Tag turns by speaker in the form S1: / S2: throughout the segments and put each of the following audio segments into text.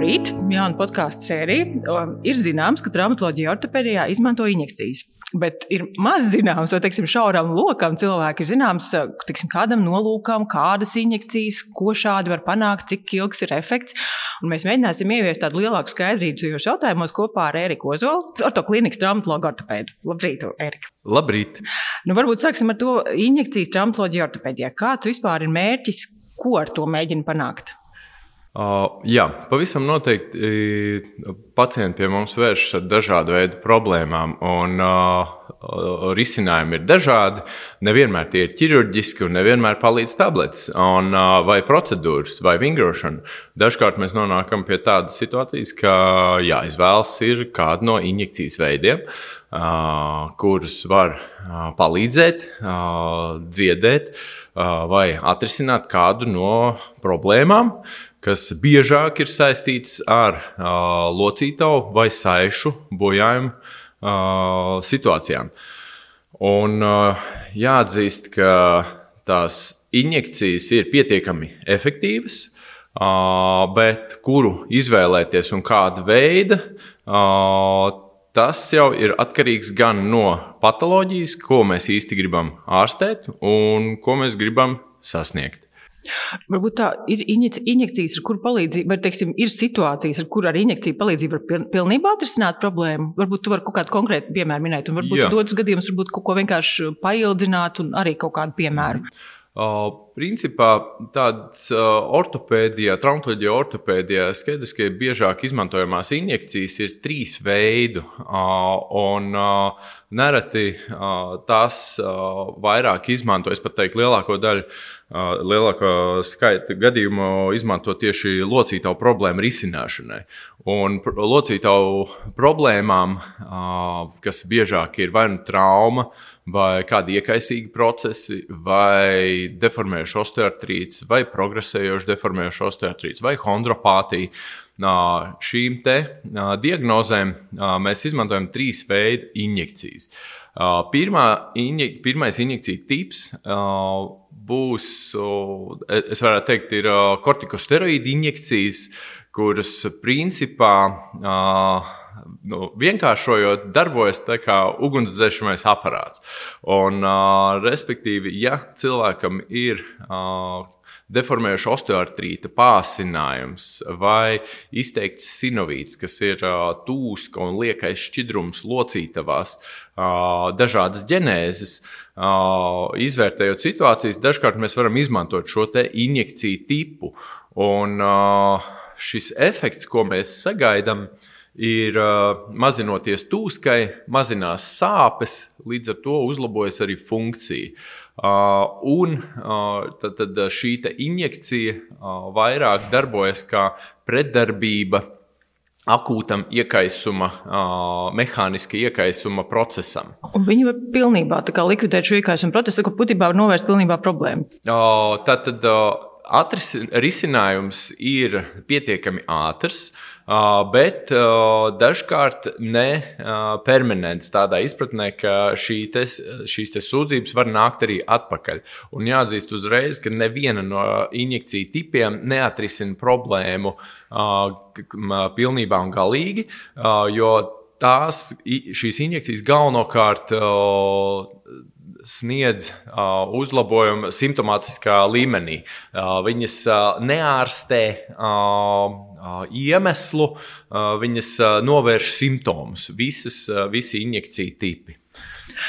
S1: Labrīt! Jauna podkāstu sērija. Ir zināms, ka traumatoloģija ortopēdijā izmanto injekcijas. Bet ir maz zināms, vai teiksim, šauram lokam cilvēki ir zināms, teiksim, kādam nolūkam, kādas injekcijas, ko šādi var panākt, cik ilgs ir efekts. Un mēs mēģināsim ieviest tādu lielāku skaidrību šajos jautājumos kopā ar Eriku Ozolu, ortoklinikas traumatologu ortopēdu. Labrīt, Erika!
S2: Labrīt!
S1: Nu, varbūt sāksim ar to injekcijas traumatoloģiju ortopēdijā. Kāds vispār ir mērķis, ko ar to mēģina panākt?
S2: Uh, jā, pavisam noteikti pacienti pie mums vēršas ar dažādu veidu problēmām, un uh, risinājumi ir dažādi. Nevienmēr tie ir ķirurģiski, un nevienmēr palīdz tabletes, un, uh, vai procedūras, vai vingrošana. Dažkārt mēs nonākam pie tādas situācijas, ka jāizvēlas ir kāda no injekcijas veidiem. Uh, kurus var uh, palīdzēt, uh, dziedēt vai atrisināt kādu no problēmām, kas biežāk ir saistīts ar uh, locītavu vai saišu bojājumu uh, situācijām. Un uh, jāatzīst, ka tās injekcijas ir pietiekami efektīvas, uh, bet kuru izvēlēties un kāda veida, uh, tas jau ir atkarīgs gan no patoloģijas, ko mēs īsti gribam ārstēt un ko mēs gribam sasniegt.
S1: Varbūt tā ir injekcijas, ar kuru palīdzību, vai teiksim, ir situācijas, ar kurām ar injekciju palīdzību var pilnībā atrisināt problēmu. Varbūt tu vari kaut kādu konkrētu piemēru minēt, un varbūt dotas gadījums, varbūt kaut ko vienkārši paildzināt, un arī kaut kādu piemēru.
S2: Uh, principā tādas uh, ortopēdijā, traumatoloģija, ortopēdijā skaidrs, ka biežāk izmantojamās injekcijas ir trīs veidu. Uh, un, uh, nereti uh, tās uh, vairāk izmanto, es pat teiktu, lielāko daļu lielākā skaita gadījumu izmanto tieši locītavu problēmu risināšanai. Un locītavu problēmām, kas biežāk ir vai nu trauma, vai kādi iekaisīgi procesi, vai deformējuši osteoartrīts, vai progresējoši deformējuši osteoartrīts, vai chondropātija. Šīm te diagnozēm mēs izmantojam trīs veidu injekcijas. Pirmā, injek, pirmais injekcija tips būs, es varētu teikt, ir kortikosteroīdu injekcijas, kuras principā, nu, vienkāršojot, darbojas kā ugunsdzēsmais aparāts. Un, respektīvi, ja cilvēkam ir deformējuša osteoartrīta pāsinājums vai izteikts sinovīts, kas ir tūska un liekais šķidrums locītavās, dažādas ģenēzes. Izvērtējot situācijas, dažkārt mēs varam izmantot šo injekciju tipu. Un šis efekts, ko mēs sagaidām, ir mazinoties tūskai, mazinās sāpes, līdz ar to uzlabojas arī funkcija. Uh, un uh, tad, tad šī injekcija uh, vairāk darbojas kā pretdarbība akūtam iekaisuma, uh, mehāniska iekaisuma procesam.
S1: Un viņi var pilnībā likvidēt šo iekaisuma procesu, ka būtībā var novērst pilnībā problēmu.
S2: Uh, tad, tad uh, atris, risinājums ir pietiekami ātrs. Bet dažkārt ne permanents tādā izpratnē, ka šī tes, šīs te sūdzības var nākt arī atpakaļ. Un jāatzīst uzreiz, ka neviena no injekciju tipiem neatrisina problēmu pilnībā un galīgi, jo tās, šīs injekcijas galvenokārt sniedz uh, uzlabojumu simptomātiskā līmenī. Uh, viņas uh, neārstē iemeslu, viņas novērš simptomus, visas, visi injekciju tipi.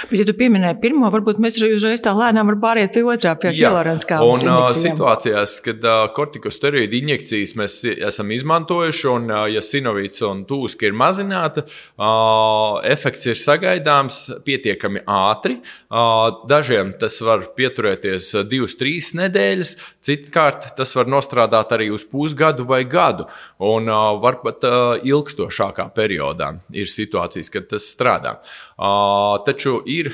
S1: Bet, ja tu pieminēji pirmo, varbūt mēs uzreiz tā lēnām varam pāriet pie otrā, pie hilarānas kāpnes.
S2: Un uh, situācijās, kad uh, kortikosteroīdu injekcijas mēs esam izmantojuši, un uh, ja sinovīts un tūska ir mazināta, uh, efekts ir sagaidāms pietiekami ātri. Dažiem tas var pieturēties divas, trīs nedēļas, citkārt tas var nostrādāt arī uz pusgadu vai gadu, un var pat uh, ilgstošākā periodā ir situācijas, kad tas strādā. Taču ir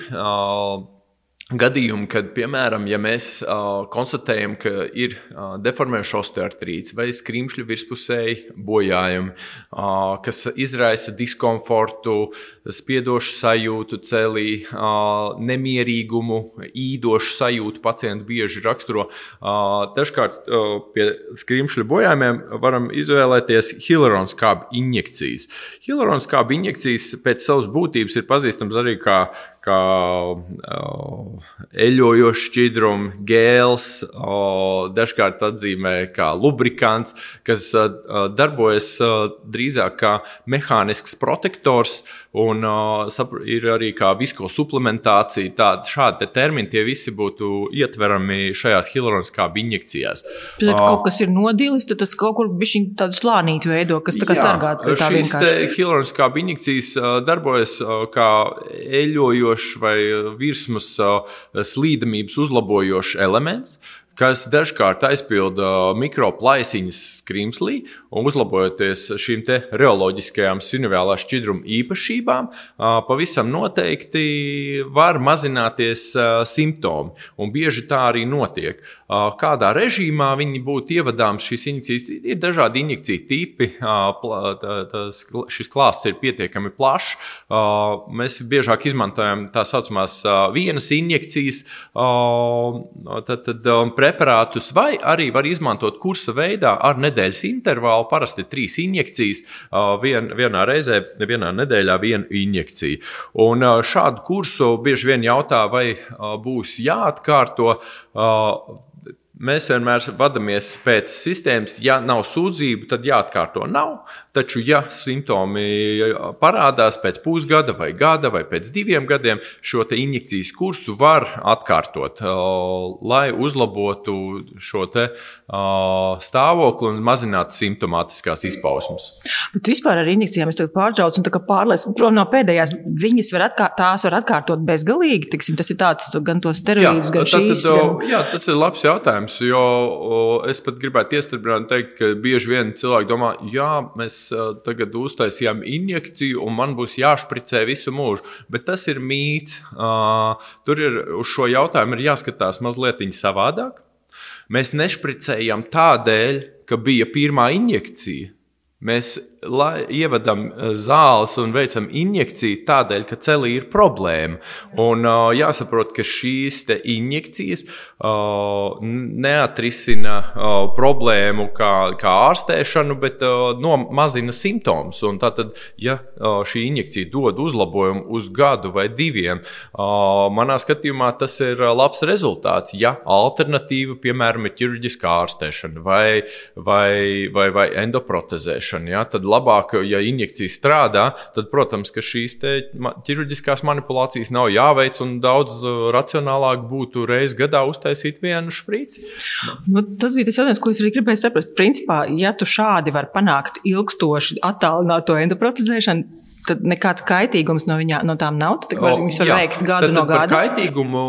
S2: gadījumi, kad, piemēram, ja mēs uh, konstatējam, ka ir uh, deformējošs osteoartrīts vai skrimšļu virspusēji bojājumi, uh, kas izraisa diskomfortu, spiedošu sajūtu celī, uh, nemierīgumu, īdošu sajūtu pacientu bieži raksturo. Uh, dažkārt uh, pie skrimšļu bojājumiem varam izvēlēties hialuronskābu injekcijas. Hialuronskābu injekcijas pēc savas būtības ir pazīstams arī kā kā uh, eļojošs šķidrums, gēls, uh, dažkārt atzīmē kā lubrikants, kas uh, darbojas drīzāk kā mehānisks protektors Un uh, ir arī kā visko suplementācija. Tāda, šādi termini tie visi būtu ietverami šajās hilaroniskās injekcijās.
S1: Tad uh, kaut kas ir nodilis, tad tas kaut kur bija tādu slānītu veido, kas tā kā tā vienkārši.
S2: Hilaroniskās injekcijas uh, darbojas uh, kā eļojošs vai virsmas uh, slīdamības uzlabojošs elements kas dažkārt aizpilda mikroplaisiņas skrimslī, un uzlabojoties šīm reoloģiskajām sinuvālā šķidruma īpašībām, pavisam noteikti var mazināties simptomi, un bieži tā arī notiek. Kādā režīmā viņi būtu ievadāms šīs injekcijas? Ir dažādi injekciju tipi, šis klāsts ir pietiekami plašs. Mēs biežāk izmantojam tā saucamās vienas injekcijas, tad, tad preparātus, vai arī var izmantot kursa veidā ar nedēļas intervālu. Parasti trīs injekcijas, vien, vienā reizē, vienā nedēļā viena injekcija. Un šādu kursu bieži vien jautā, vai būs jāatkārto. Mēs vienmēr vadāmies pēc sistēmas, ja nav sūdzību, tad jāatkārto. Nav. Taču, ja simptomi parādās pēc pusgada, vai gada, vai pēc diviem gadiem, šo injekcijas kursu var atkārtot, lai uzlabotu šo stāvokli un mazinātu simptomātiskās izpausmes.
S1: Bet vispār ar injekcijām es pārtraucu, un tā kā pārlieku prom no pēdējās, viņas var, atkār, tās var atkārtot bezgalīgi. Tiksim, tas ir tāds gan tos steroīdus, gan šīs.
S2: Gan... Jā, tas ir labs jautājums, jo es pat gribētu iestrādāt, ka bieži vien cilvēki domā, jā, mēs tagad uztaisījām injekciju, un man būs jāšpricē visu mūžu. Bet tas ir mīts. Tur ir uz šo jautājumu jāskatās mazliet savādāk. Mēs nešpricējam tādēļ, ka bija pirmā injekcija. Mēs ievadam eh, zāles un veicam injekciju tādēļ, ka celī ir problēma. Un uh, jāsaprot, ka šīs injekcijas uh, neatrisina uh, problēmu kā, kā ārstēšanu, bet uh, no, mazina simptomus. Tātad, ja uh, šī injekcija dod uzlabojumu uz gadu vai diviem, uh, manā skatījumā tas ir labs rezultāts. Ja alternatīva, piemēram, ir ķirurģiskā ārstēšana vai, vai, vai, vai endoprotezēšana, ja, tad labāk, ja injekcija strādā, tad, protams, ka šīs ķirurģiskās manipulācijas nav jāveic un daudz uh, racionālāk būtu reizes gadā uztaisīt vienu šprīci.
S1: Nu, tas bija tas jautājums, ko es arī gribēju saprast. Principā, ja tu šādi vari panākt ilgstoši attālināto endoprotezēšanu, tad nekāds kaitīgums no, viņā, no tām nav. Tad viņas var jā, veikt gadu tad, no gada.
S2: Kaitīgumu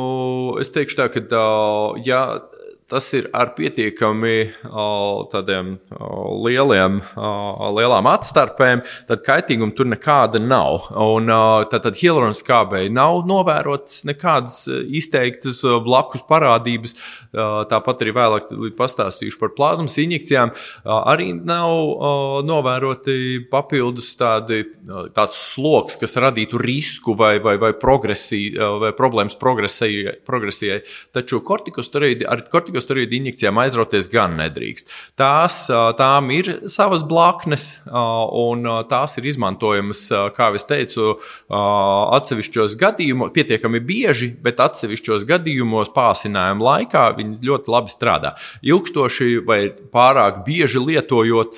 S2: es teikšu tā, ka, uh, ja tas ir ar pietiekami tādiem lieliem, lielām atstarpēm, tad kaitīguma tur nekāda nav. Un tad, tad hialuroniskābei nav novērotas nekādas izteiktas blakus parādības. Tāpat arī vēlāk pastāstīšu par plazmas injekcijām. Arī nav novēroti papildus tādi, tāds sloks, kas radītu risku vai, vai, vai, vai problēmas progresijai. Taču kortikosteroīdi ar kortikosteroīdi kortikosteroīdu injekcijām aizrauties gan nedrīkst. Tās, tām ir savas blaknes, un tās ir izmantojamas, kā jau teicu, atsevišķos gadījumos, pietiekami bieži, bet atsevišķos gadījumos pārsinājuma laikā viņi ļoti labi strādā. Ilgstoši vai pārāk bieži lietojot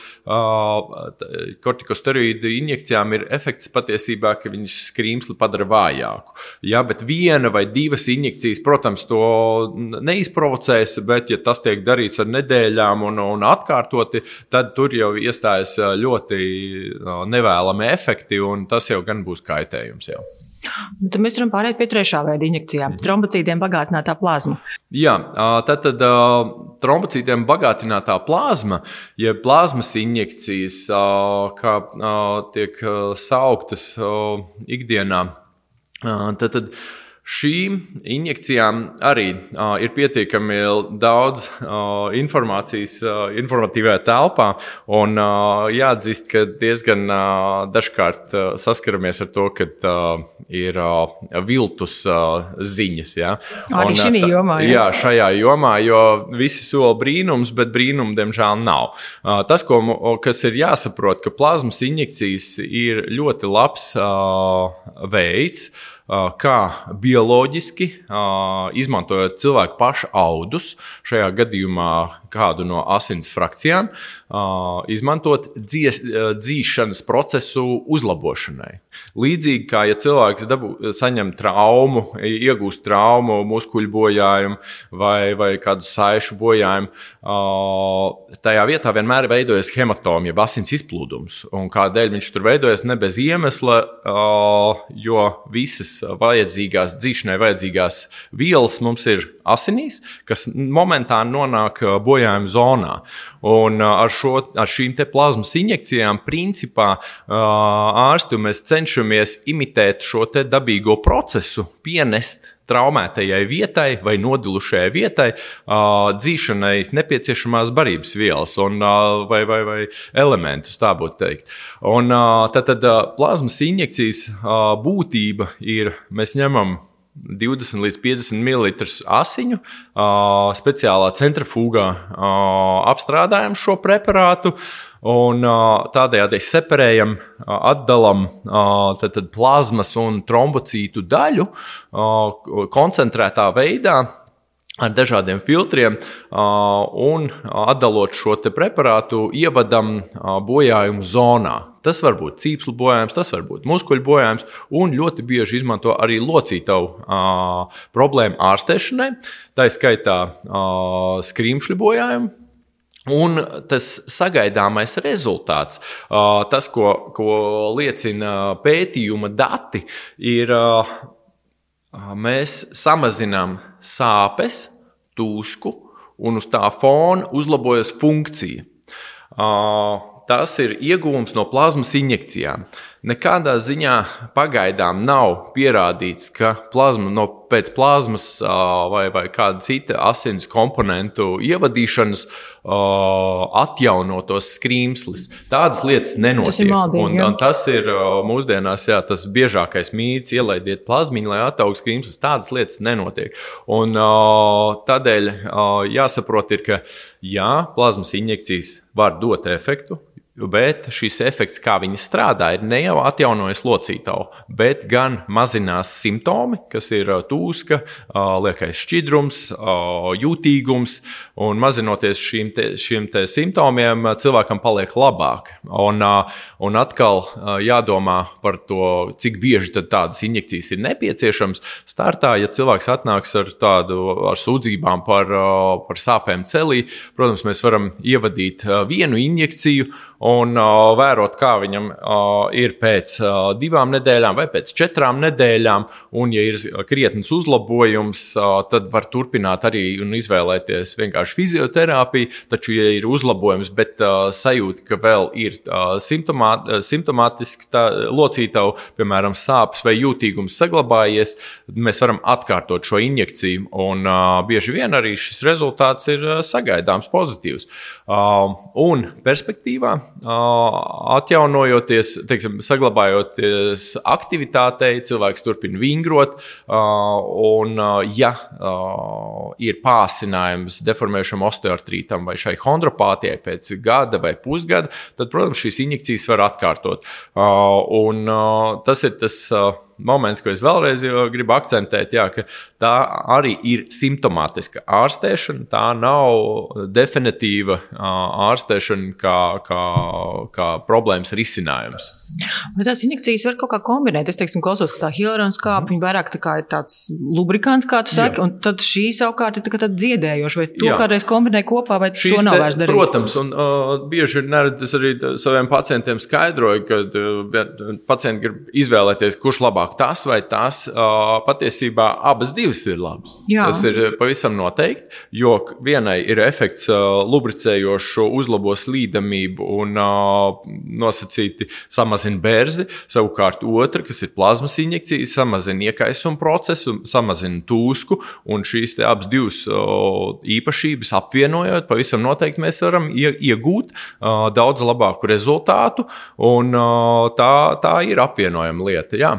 S2: kortikosteroīdu injekcijām, ir efekts patiesībā, ka viņš skrīmsli padara vājāku. Ja, bet viena vai divas injekcijas, protams, to neizprovocēs, bet, ja tas tiek darīts ar nedēļām un, un atkārtoti, tad tur jau iestājas ļoti nevēlami efekti, un tas jau gan būs kaitējums. Jau.
S1: Nu, tad mēs varam pāriet pie trešā veida injekcijām - trombocītiem bagātinātā plazma.
S2: Jā, tad, tad trombocītiem bagātinātā plazma, jeb ja plazmas injekcijas, kā tiek sauktas ikdienā, tad, tad Šīm injekcijām arī uh, ir pietiekami daudz uh, informācijas uh, informatīvajā telpā, un uh, jāatzīst, ka diezgan uh, dažkārt uh, saskaramies ar to, ka uh, ir uh, viltus uh, ziņas. Ja?
S1: Arī un, šajā jomā.
S2: Jā. jā, šajā jomā, jo visi sola brīnums, bet brīnumu diemžēl nav. Uh, tas, ko, kas ir jāsaprot, ka plazmas injekcijas ir ļoti labs uh, veids kā bioloģiski, izmantojot cilvēku pašu audus, šajā gadījumā kādu no asins frakcijām, izmantot dzies, dzīšanas procesu uzlabošanai. Līdzīgi kā ja cilvēks dabu, saņem traumu, iegūst traumu, muskuļu bojājumu vai, vai kādu saišu bojājumu, tajā vietā vienmēr veidojas hematomija, jeb asins izplūdums. Un kādēļ viņš tur veidojas? Ne bez iemesla, jo visas vajadzīgās dzīšanai vajadzīgās vielas mums ir asinīs, kas momentāni nonāk bojājuma zonā. Un ar, šo, ar šīm plazmas injekcijām, principā, ārsti mēs cenšamies imitēt šo dabīgo procesu, pienest traumētajai vietai vai nodilušajai vietai uh, dzīšanai nepieciešamās barības vielas un, uh, vai, vai, vai elementus, tā būtu teikt. Un, uh, tad, tad uh, plazmas injekcijas uh, būtība ir, mēs ņemam 20 līdz 50 ml asiņu, uh, speciālā centrifugā uh, apstrādājam šo preparātu. Un tādējādi separējam, atdalām plazmas un trombocītu daļu koncentrētā veidā ar dažādiem filtriem, un atdalot šo preparātu, ievadam bojājumu zonā. Tas var būt cīpslu bojājums, tas var būt muskuļu bojājums, un ļoti bieži izmanto arī locītavu problēmu ārstēšanai, tā izskaitā skrimšļu bojājumu. Un tas sagaidāmais rezultāts, tas, ko, ko liecina pētījuma dati, ir, mēs samazinām sāpes, tūsku, un uz tā fona uzlabojas funkcija. Tas ir iegūms no plazmas injekcijām. Nekādā ziņā pagaidām nav pierādīts, ka plazma no pēc plazmas vai, vai kāda cita asins komponentu ievadīšanas atjaunotos skrīmslis. Tādas lietas nenotiek. Tas ir,
S1: maldīgi,
S2: un, un tas ir mūsdienās jā, tas biežākais mīts, ielaidiet plazmiņu, lai attaugtu skrīmslis. Tādas lietas nenotiek. Un, tādēļ jāsaprot, ir, ka jā, plazmas injekcijas var dot efektu, Bet šis efekts, kā viņi strādā, ir ne jau atjaunojas locītavu, bet gan mazinās simptomi, kas ir tūska, liekais šķidrums, jūtīgums. Un mazinoties šīm te, šiem te simptomiem, cilvēkam paliek labāk. Un, un atkal jādomā par to, cik bieži tādas injekcijas ir nepieciešamas. Startā, ja cilvēks atnāks ar tādu ar sūdzībām par, par sāpēm celī, protams, mēs varam ievadīt vienu injekciju un uh, vērot, kā viņam uh, ir pēc uh, divām nedēļām vai pēc četrām nedēļām. Un, ja ir krietnes uzlabojums, uh, tad var turpināt arī un izvēlēties vienkārši fizioterapiju. Taču, ja ir uzlabojums, bet uh, sajūta, ka vēl ir uh, simptomā, simptomātiski locītavu, piemēram, sāpes vai jūtīgums saglabājies, mēs varam atkārtot šo injekciju. Un uh, bieži vien arī šis rezultāts ir uh, sagaidāms pozitīvs. Uh, un perspektīvā atjaunojoties, teiksim, saglabājoties aktivitātei, cilvēks turpina vingrot. Un, ja ir pārsinājums deformējušam osteoartrītam vai šai chondropātijai pēc gada vai pusgada, tad, protams, šīs injekcijas var atkārtot. Un tas ir tas moments, ko es vēlreiz gribu akcentēt, jā, ka tā arī ir simptomātiska ārstēšana. Tā nav definitīva ārstēšana kā, kā, kā problēmas risinājums.
S1: Vai tās injekcijas var kaut kā kombinēt? Es teiksim, klausos, ka tā hilarona skāpe mm. vairāk tā ir tāds lubrikants, kā tu saki, Jā. un tad šī savukārt ir tā dziedējoša. Vai to Jā. kādreiz kombinē kopā, vai Šīs to nav vairs darīt?
S2: Protams, un uh, bieži nerad es arī saviem pacientiem skaidroju, ka uh, pacienti grib izvēlēties, kurš labāk labāk tas vai tas. Patiesībā abas divas ir labas. Jā. Tas ir pavisam noteikti, jo vienai ir efekts lubricējošs, uzlabo slīdamību un nosacīti samazina bērzi. Savukārt otra, kas ir plazmas injekcija, samazina iekaisumu procesu, samazina tūsku, un šīs abas divas īpašības apvienojot, pavisam noteikti mēs varam iegūt daudz labāku rezultātu, un tā, tā ir apvienojama lieta. Jā.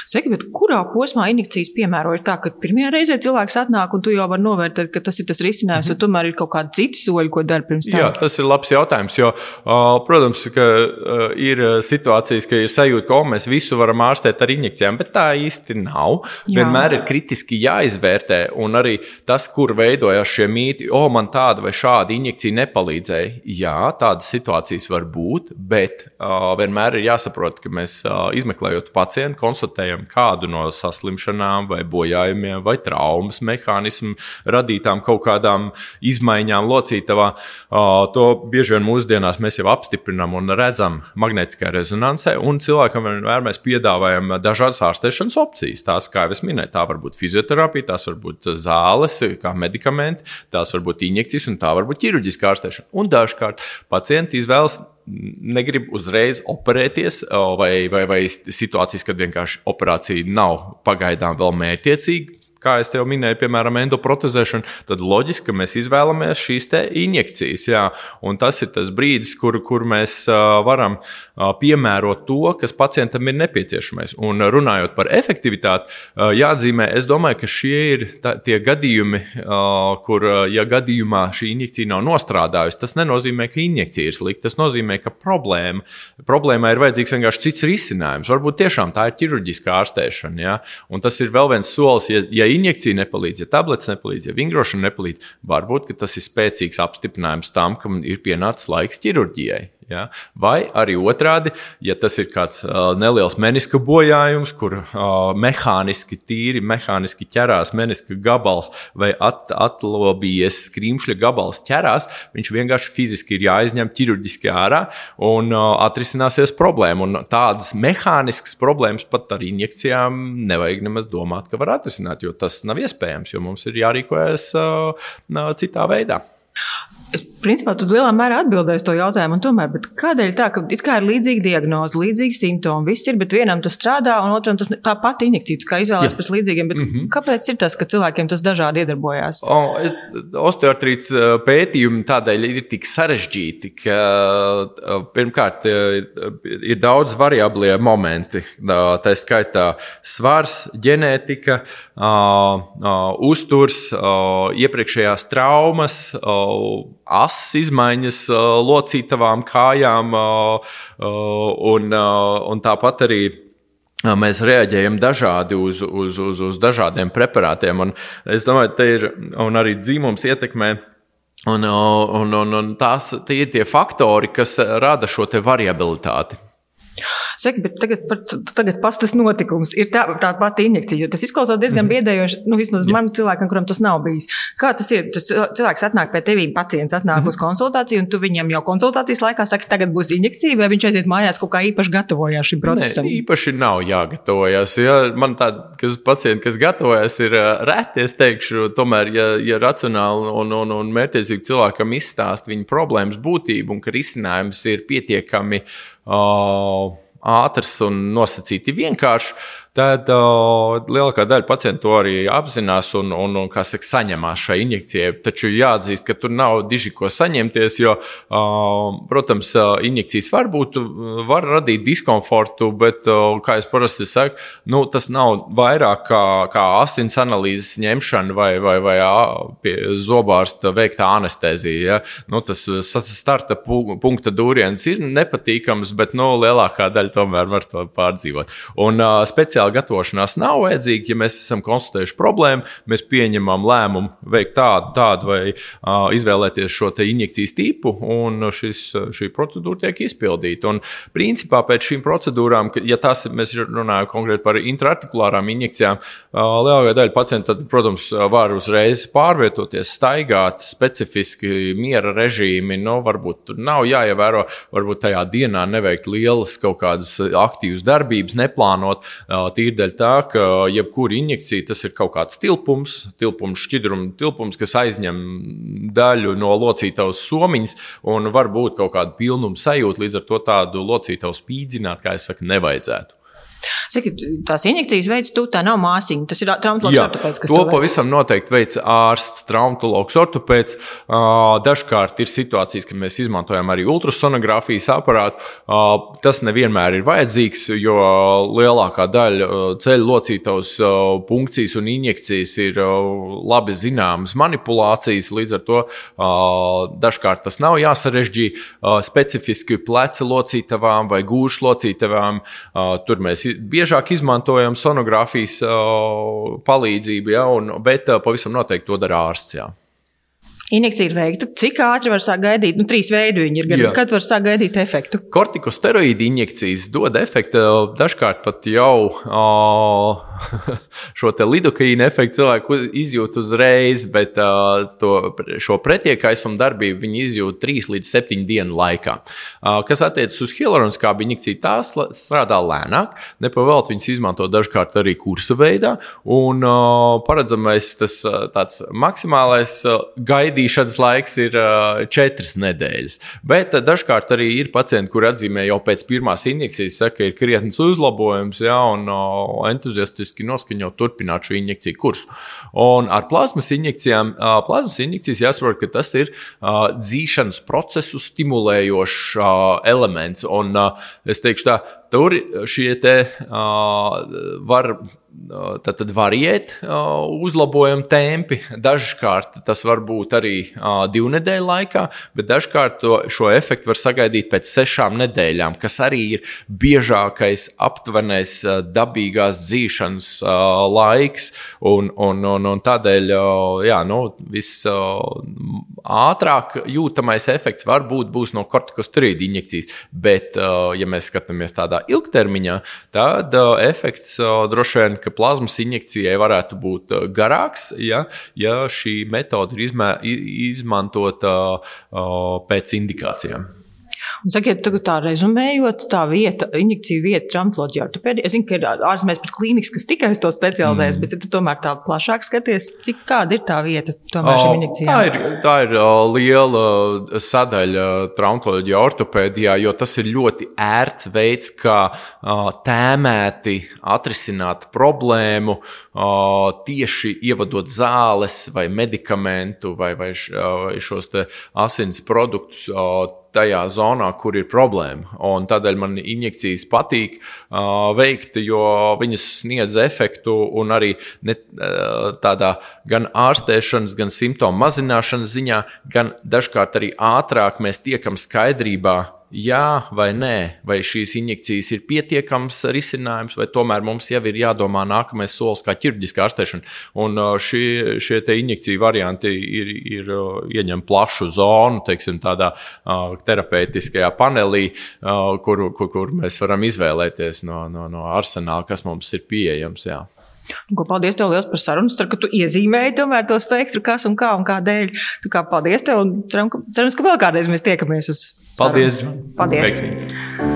S1: Saki, bet kurā posmā injekcijas piemēro ir tā, ka pirmajā reizē cilvēks atnāk un tu jau vari novērtēt, ka tas ir tas risinājums, mm -hmm. vai tomēr ir kaut kādi citi soļi, ko dara pirms tam?
S2: Jā, tas ir labs jautājums, jo, protams, ka ir situācijas, ka ir sajūta, ka o, mēs visu varam ārstēt ar injekcijām, bet tā īsti nav. Jā. Vienmēr ir kritiski jāizvērtē, un arī tas, kur veidojās šie mīti, o, man tāda vai šāda injekcija nepalīdzēja. Jā, tādas situācijas var būt, bet vienmēr ir jāsaprot, ka mēs izmeklējot pacientu, konstatējam, konstatējam kādu no saslimšanām, vai bojājumiem, vai traumas mehānismu radītām kaut kādām izmaiņām locītavā, to bieži vien mūsdienās mēs jau apstiprinām un redzam magnētiskā rezonansē. Un cilvēkam vienmēr mēs piedāvājam dažādas ārstēšanas opcijas. Tās, kā jau es minēju, tā var būt fizioterapija, tās var būt zāles, kā medikamenti, tās var būt injekcijas un tā var būt ķirurģiska ārstēšana. Un dažkārt pacienti izvēlas negrib uzreiz operēties, vai, vai, vai situācijas, kad vienkārši operācija nav pagaidām vēl mērķiecīga, kā jau minēju, piemēram, endoprotezēšanu, tad loģiski, ka mēs izvēlamies šīs injekcijas. Jā, un tas ir tas brīdis, kur, kur mēs varam piemērot to, kas pacientam ir nepieciešamais. Un runājot par efektivitāti, jāatzīmē, es domāju, ka šie ir tā, tie gadījumi, kur, ja gadījumā šī injekcija nav nostrādājusi, tas nenozīmē, ka injekcija ir slikta. Tas nozīmē, ka problēma, problēmai ir vajadzīgs vienkārši cits risinājums. Varbūt tiešām tā ir ķirurģiska ārstēšana. Ja? Un tas ir vēl viens solis, ja, ja injekcija nepalīdz, ja tablets nepalīdz, ja vingrošana nepalīdz, varbūt tas ir spēcīgs apstiprinājums tam, ka ir pienācis laiks ķirurģijai. Ja? Vai arī otrādi, ja tas ir kāds uh, neliels meniska bojājums, kur uh, mehāniski, tīri mehāniski ķerās meniska gabals vai at, atlobījies skrīmšļa gabals ķerās, viņš vienkārši fiziski ir jāizņem ķirurģiski ārā un uh, atrisināsies problēma. Un tādas mehāniskas problēmas pat ar injekcijām nevajag nemaz domāt, ka var atrisināt, jo tas nav iespējams, jo mums ir jārīkojas uh, citā veidā.
S1: Es, principā, tu lielā mērā atbildēji to jautājumu, tomēr, kādēļ tā, ka it kā ir līdzīga diagnoze, līdzīgi simptomi, viss ir, bet vienam tas strādā, un otram tas tā pati injekcija, kā izvēlējies pēc līdzīgiem, bet mm -hmm. kāpēc ir tas, ka cilvēkiem tas dažādi iedarbojās?
S2: O, es, osteoartrīts pētījumi tādēļ ir tik sarežģīti, ka pirmkārt ir daudz variablie momenti, tā skaitā svars, ģenētika, uzturs, iepriekšējās traumas, asas izmaiņas locītavām kājām, un, un tāpat arī. Mēs reaģējam dažādi uz, uz, uz, uz dažādiem preparātiem. Un es domāju, ka ir arī dzimums ietekmē Un, un, un, un tās ir tie faktori, kas rada šo variabilitāti.
S1: Saki, bet tagad, tagad pastāst notikums. Ir tā, tā pati injekcija, tas izklausās diezgan mm. biedējoši, nu, vismaz man cilvēkam, kuram tas nav bijis. Kā tas ir? Tas cilvēks atnāk pie tevis, pacients atnāk mm. uz konsultāciju, un tu viņam jau konsultācijas laikā saki, tagad būs injekcija, vai viņš aiziet mājās kaut kā īpaši gatavojās šim procesam?
S2: Nē, īpaši nav jāgatavojas. Ja man tādi, kas pacienti, kas gatavojas, ir reti, es teikšu, tomēr, ja, ja racionāli un, un, un mērķiecīgi cilvēkam izstāst viņa problēmas būtību un ka risinājums ir pietiekami. Uh, ātrs un nosacīti vienkāršs, tad uh, lielākā daļa pacientu to arī apzinās un, un, un saka, saņemās šai injekcijai. Taču jāatzīst, ka tur nav diži ko saņemties, jo, uh, protams, injekcijas var būt, var radīt diskomfortu, bet, uh, kā es parasti saku, nu, tas nav vairāk kā, kā asins analīzes ņemšana vai, vai, vai pie zobārsta veiktā anestezija. Ja? Nu, tas starta punkta dūriens ir nepatīkams, bet nu, lielākā daļa tomēr var to pārdzīvot. Un, uh, speciāla gatavošanās nav vajadzīga. Ja mēs esam konstatējuši problēmu, mēs pieņemam lēmumu veikt tādu, tādu vai uh, izvēlēties šo injekcijas tipu, un šis, šī procedūra tiek izpildīta. Un, principā pēc šīm procedūrām, ja tas mēs runājam konkrēti par intraartikulārām injekcijām, uh, lielākā daļa pacientu, tad, protams, var uzreiz pārvietoties, staigāt specifiski miera režīmi. Nu, varbūt tur nav jāievēro, varbūt tajā dienā neveikt lielas kaut kādas aktīvas darbības, neplānot. Tīri dēļ tā, ka jebkura injekcija tas ir kaut kāds tilpums, tilpums, šķidruma tilpums, kas aizņem daļu no locītavas somiņas un var būt kaut kāda pilnuma sajūta. Līdz ar to tādu locītavu spīdzināt, kā es saku, nevajadzētu.
S1: Saki, tās injekcijas veids, tu tā nav māsīņa. Tas ir traumatologs ortopēds,
S2: to, to pavisam noteikti veids ārsts, traumatologs ortopēds. Dažkārt ir situācijas, kad mēs izmantojam arī ultrasonogrāfijas aparātu. Tas nevienmēr ir vajadzīgs, jo lielākā daļa ceļu locītavas punkcijas un injekcijas ir labi zināmas manipulācijas. Līdz ar to dažkārt tas nav jāsarežģī specifiski pleca locītavām vai gūžu locītavām. Tur mēs biežāk izmantojam sonogrāfijas uh, palīdzību, ja, un, bet uh, pavisam noteikti to dara ārsts. Jā.
S1: Injekcija ir veikta. Cik ātri var sākt gaidīt? Nu, trīs veidi viņi ir. Gan, kad var sākt gaidīt efektu?
S2: Kortikosteroīdu injekcijas dod efektu. Dažkārt pat jau o, šo lidokaīnu efektu cilvēku izjūt uzreiz, bet o, to, šo pretiekaisumu darbību viņi izjūt 3 līdz 7 dienu laikā. O, kas attiecas uz hialuroniskābu injekciju, tās strādā lēnāk. Nepavēlts viņas izmanto dažkārt arī kursa veidā. Un o, paredzamais tas tāds maksimālais gaidījums gaidīšanas laiks ir uh, četras nedēļas. Bet uh, dažkārt arī ir pacienti, kuri atzīmē jau pēc pirmās injekcijas, saka, ka ir krietnes uzlabojums, ja, un uh, entuziastiski noskaņo turpināt šo injekciju kursu. Un ar plazmas injekcijām, plazmas injekcijas jāsaprot, ka tas ir dzīšanas procesu stimulējošs elements. Un es teikšu tā, tur šie te uh, var tad, tad variēt uzlabojuma tempi. Dažkārt tas var būt arī divu nedēļu laikā, bet dažkārt to, šo efektu var sagaidīt pēc sešām nedēļām, kas arī ir biežākais aptuvenais dabīgās dzīšanas laiks. Un, un, un, un tādēļ jā, nu, viss ātrāk jūtamais efekts var būt no kortikosteroīdu injekcijas, bet, ja mēs skatāmies tādā ilgtermiņā, tad efekts droši vien ka plazmas injekcijai varētu būt uh, garāks, ja, ja šī metode ir izmē, izmantota uh, pēc indikācijām.
S1: Sakiet, tagad tā rezumējot, tā vieta, injekcija vieta, traumatoloģija, ortopēdija. Es zinu, ka ir ārzemēs pat klīnikas, kas tikai uz to specializējas, mm. bet ja tu tomēr tā plašāk skaties, cik kāda ir tā vieta tomēr šīm injekcijām?
S2: Tā ir, tā ir liela sadaļa traumatoloģija, ortopēdijā, jo tas ir ļoti ērts veids, kā tēmēti atrisināt problēmu, tieši ievadot zāles vai medikamentu vai, vai šos asins produktus tajā zonā, kur ir problēma. Un tādēļ man injekcijas patīk uh, veikt, jo viņas sniedz efektu un arī ne, uh, tādā gan ārstēšanas, gan simptomu mazināšanas ziņā, gan dažkārt arī ātrāk mēs tiekam skaidrībā jā vai nē, vai šīs injekcijas ir pietiekams risinājums, vai tomēr mums jau ir jādomā nākamais solis, kā ķirurģiskā ārstēšana. Un šie, šie injekciju varianti ir, ir ieņem plašu zonu, teiksim, tādā uh, terapeitiskajā panelī, uh, kur, kur, kur mēs varam izvēlēties no, no, no arsenāla, kas mums ir pieejams. Jā.
S1: Ko, paldies tev liels par sarunu. Ceru, ka tu iezīmēji tomēr to spektru, kas un kā un kādēļ. Tā kā paldies tev un cerams, ka vēl kādreiz mēs tiekamies uz
S2: Paldies!
S1: Sarunu. Paldies! Veiksmīgi.